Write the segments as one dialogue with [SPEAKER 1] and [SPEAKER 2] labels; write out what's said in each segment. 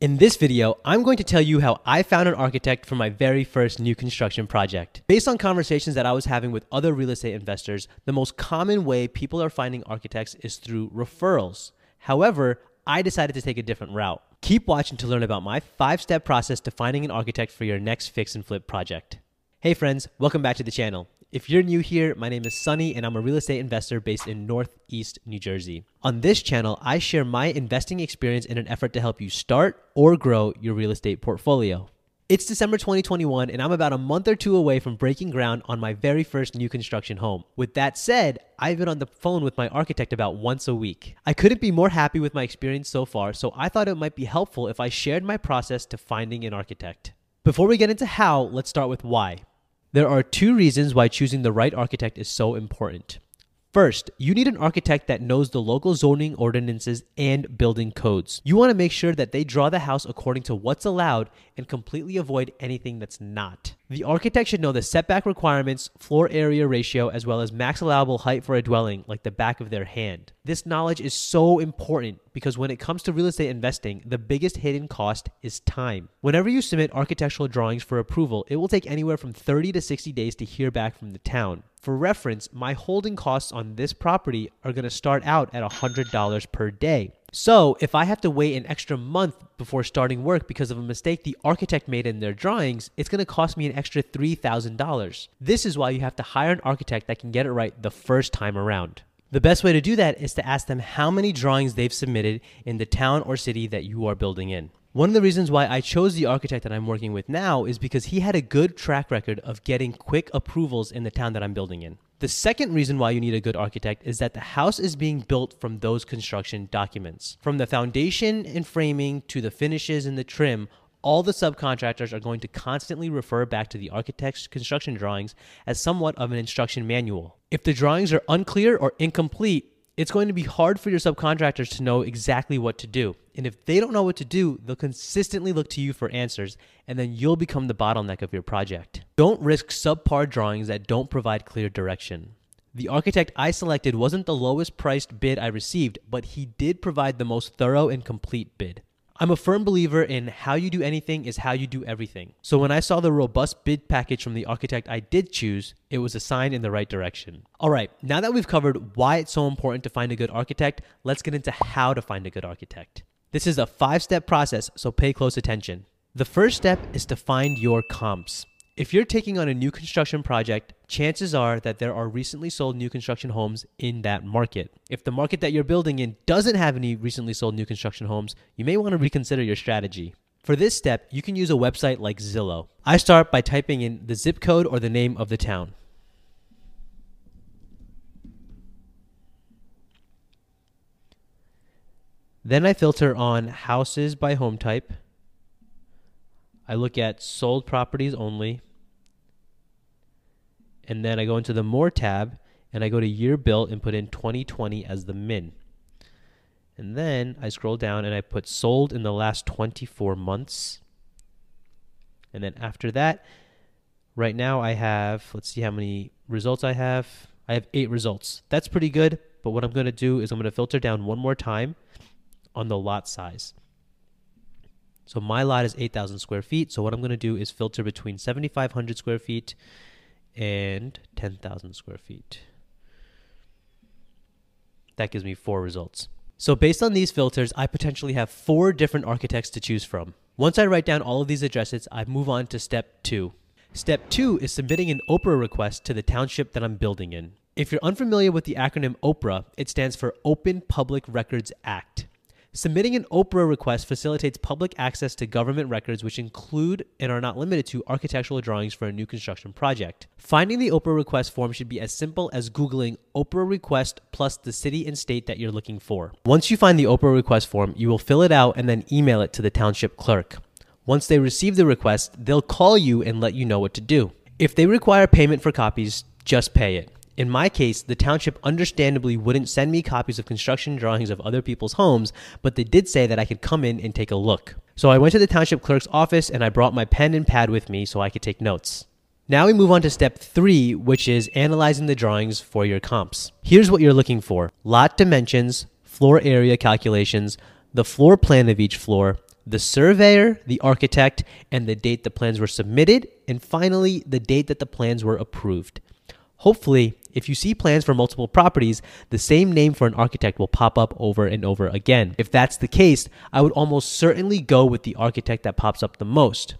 [SPEAKER 1] In this video, I'm going to tell you how I found an architect for my very first new construction project. Based on conversations that I was having with other real estate investors, the most common way people are finding architects is through referrals. However, I decided to take a different route. Keep watching to learn about my five step process to finding an architect for your next fix and flip project. Hey friends, welcome back to the channel. If you're new here, my name is Sunny and I'm a real estate investor based in Northeast New Jersey. On this channel, I share my investing experience in an effort to help you start or grow your real estate portfolio. It's December 2021 and I'm about a month or two away from breaking ground on my very first new construction home. With that said, I've been on the phone with my architect about once a week. I couldn't be more happy with my experience so far, so I thought it might be helpful if I shared my process to finding an architect. Before we get into how, let's start with why. There are two reasons why choosing the right architect is so important. First, you need an architect that knows the local zoning ordinances and building codes. You want to make sure that they draw the house according to what's allowed and completely avoid anything that's not. The architect should know the setback requirements, floor area ratio, as well as max allowable height for a dwelling like the back of their hand. This knowledge is so important because when it comes to real estate investing, the biggest hidden cost is time. Whenever you submit architectural drawings for approval, it will take anywhere from 30 to 60 days to hear back from the town. For reference, my holding costs on this property are going to start out at $100 per day. So, if I have to wait an extra month before starting work because of a mistake the architect made in their drawings, it's going to cost me an extra $3,000. This is why you have to hire an architect that can get it right the first time around. The best way to do that is to ask them how many drawings they've submitted in the town or city that you are building in. One of the reasons why I chose the architect that I'm working with now is because he had a good track record of getting quick approvals in the town that I'm building in. The second reason why you need a good architect is that the house is being built from those construction documents. From the foundation and framing to the finishes and the trim, all the subcontractors are going to constantly refer back to the architect's construction drawings as somewhat of an instruction manual. If the drawings are unclear or incomplete, it's going to be hard for your subcontractors to know exactly what to do. And if they don't know what to do, they'll consistently look to you for answers, and then you'll become the bottleneck of your project. Don't risk subpar drawings that don't provide clear direction. The architect I selected wasn't the lowest priced bid I received, but he did provide the most thorough and complete bid. I'm a firm believer in how you do anything is how you do everything. So when I saw the robust bid package from the architect I did choose, it was a sign in the right direction. All right, now that we've covered why it's so important to find a good architect, let's get into how to find a good architect. This is a five step process, so pay close attention. The first step is to find your comps. If you're taking on a new construction project, chances are that there are recently sold new construction homes in that market. If the market that you're building in doesn't have any recently sold new construction homes, you may want to reconsider your strategy. For this step, you can use a website like Zillow. I start by typing in the zip code or the name of the town. Then I filter on houses by home type. I look at sold properties only and then I go into the More tab and I go to year built and put in 2020 as the min. And then I scroll down and I put sold in the last 24 months. And then after that, right now I have, let's see how many results I have. I have eight results. That's pretty good. But what I'm going to do is I'm going to filter down one more time on the lot size. So my lot is 8,000 square feet. So what I'm going to do is filter between 7,500 square feet and 10,000 square feet. That gives me four results. So based on these filters, I potentially have four different architects to choose from. Once I write down all of these addresses, I move on to step two. Step two is submitting an OPRA request to the township that I'm building in. If you're unfamiliar with the acronym OPRA, it stands for Open Public Records Act. Submitting an OPRA request facilitates public access to government records, which include and are not limited to architectural drawings for a new construction project. Finding the OPRA request form should be as simple as Googling OPRA request plus the city and state that you're looking for. Once you find the OPRA request form, you will fill it out and then email it to the township clerk. Once they receive the request, they'll call you and let you know what to do. If they require payment for copies, just pay it. In my case, the township understandably wouldn't send me copies of construction drawings of other people's homes, but they did say that I could come in and take a look. So I went to the township clerk's office and I brought my pen and pad with me so I could take notes. Now we move on to step three, which is analyzing the drawings for your comps. Here's what you're looking for lot dimensions, floor area calculations, the floor plan of each floor, the surveyor, the architect, and the date the plans were submitted, and finally, the date that the plans were approved. Hopefully, if you see plans for multiple properties, the same name for an architect will pop up over and over again. If that's the case, I would almost certainly go with the architect that pops up the most.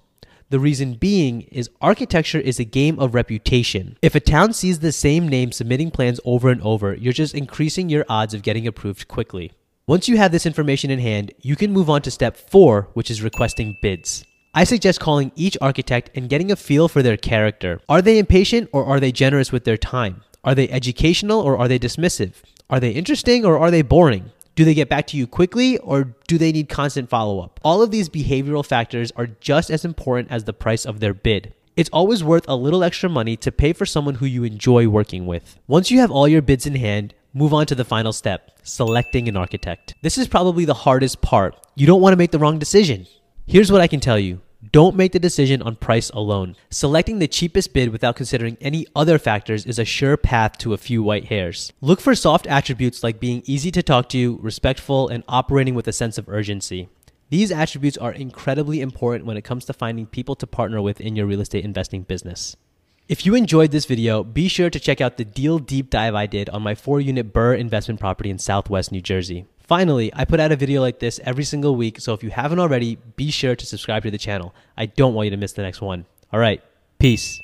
[SPEAKER 1] The reason being is architecture is a game of reputation. If a town sees the same name submitting plans over and over, you're just increasing your odds of getting approved quickly. Once you have this information in hand, you can move on to step four, which is requesting bids. I suggest calling each architect and getting a feel for their character. Are they impatient or are they generous with their time? Are they educational or are they dismissive? Are they interesting or are they boring? Do they get back to you quickly or do they need constant follow up? All of these behavioral factors are just as important as the price of their bid. It's always worth a little extra money to pay for someone who you enjoy working with. Once you have all your bids in hand, move on to the final step selecting an architect. This is probably the hardest part. You don't want to make the wrong decision. Here's what I can tell you don't make the decision on price alone. Selecting the cheapest bid without considering any other factors is a sure path to a few white hairs. Look for soft attributes like being easy to talk to, respectful, and operating with a sense of urgency. These attributes are incredibly important when it comes to finding people to partner with in your real estate investing business. If you enjoyed this video, be sure to check out the deal deep dive I did on my four unit BRRRR investment property in Southwest New Jersey. Finally, I put out a video like this every single week, so if you haven't already, be sure to subscribe to the channel. I don't want you to miss the next one. All right, peace.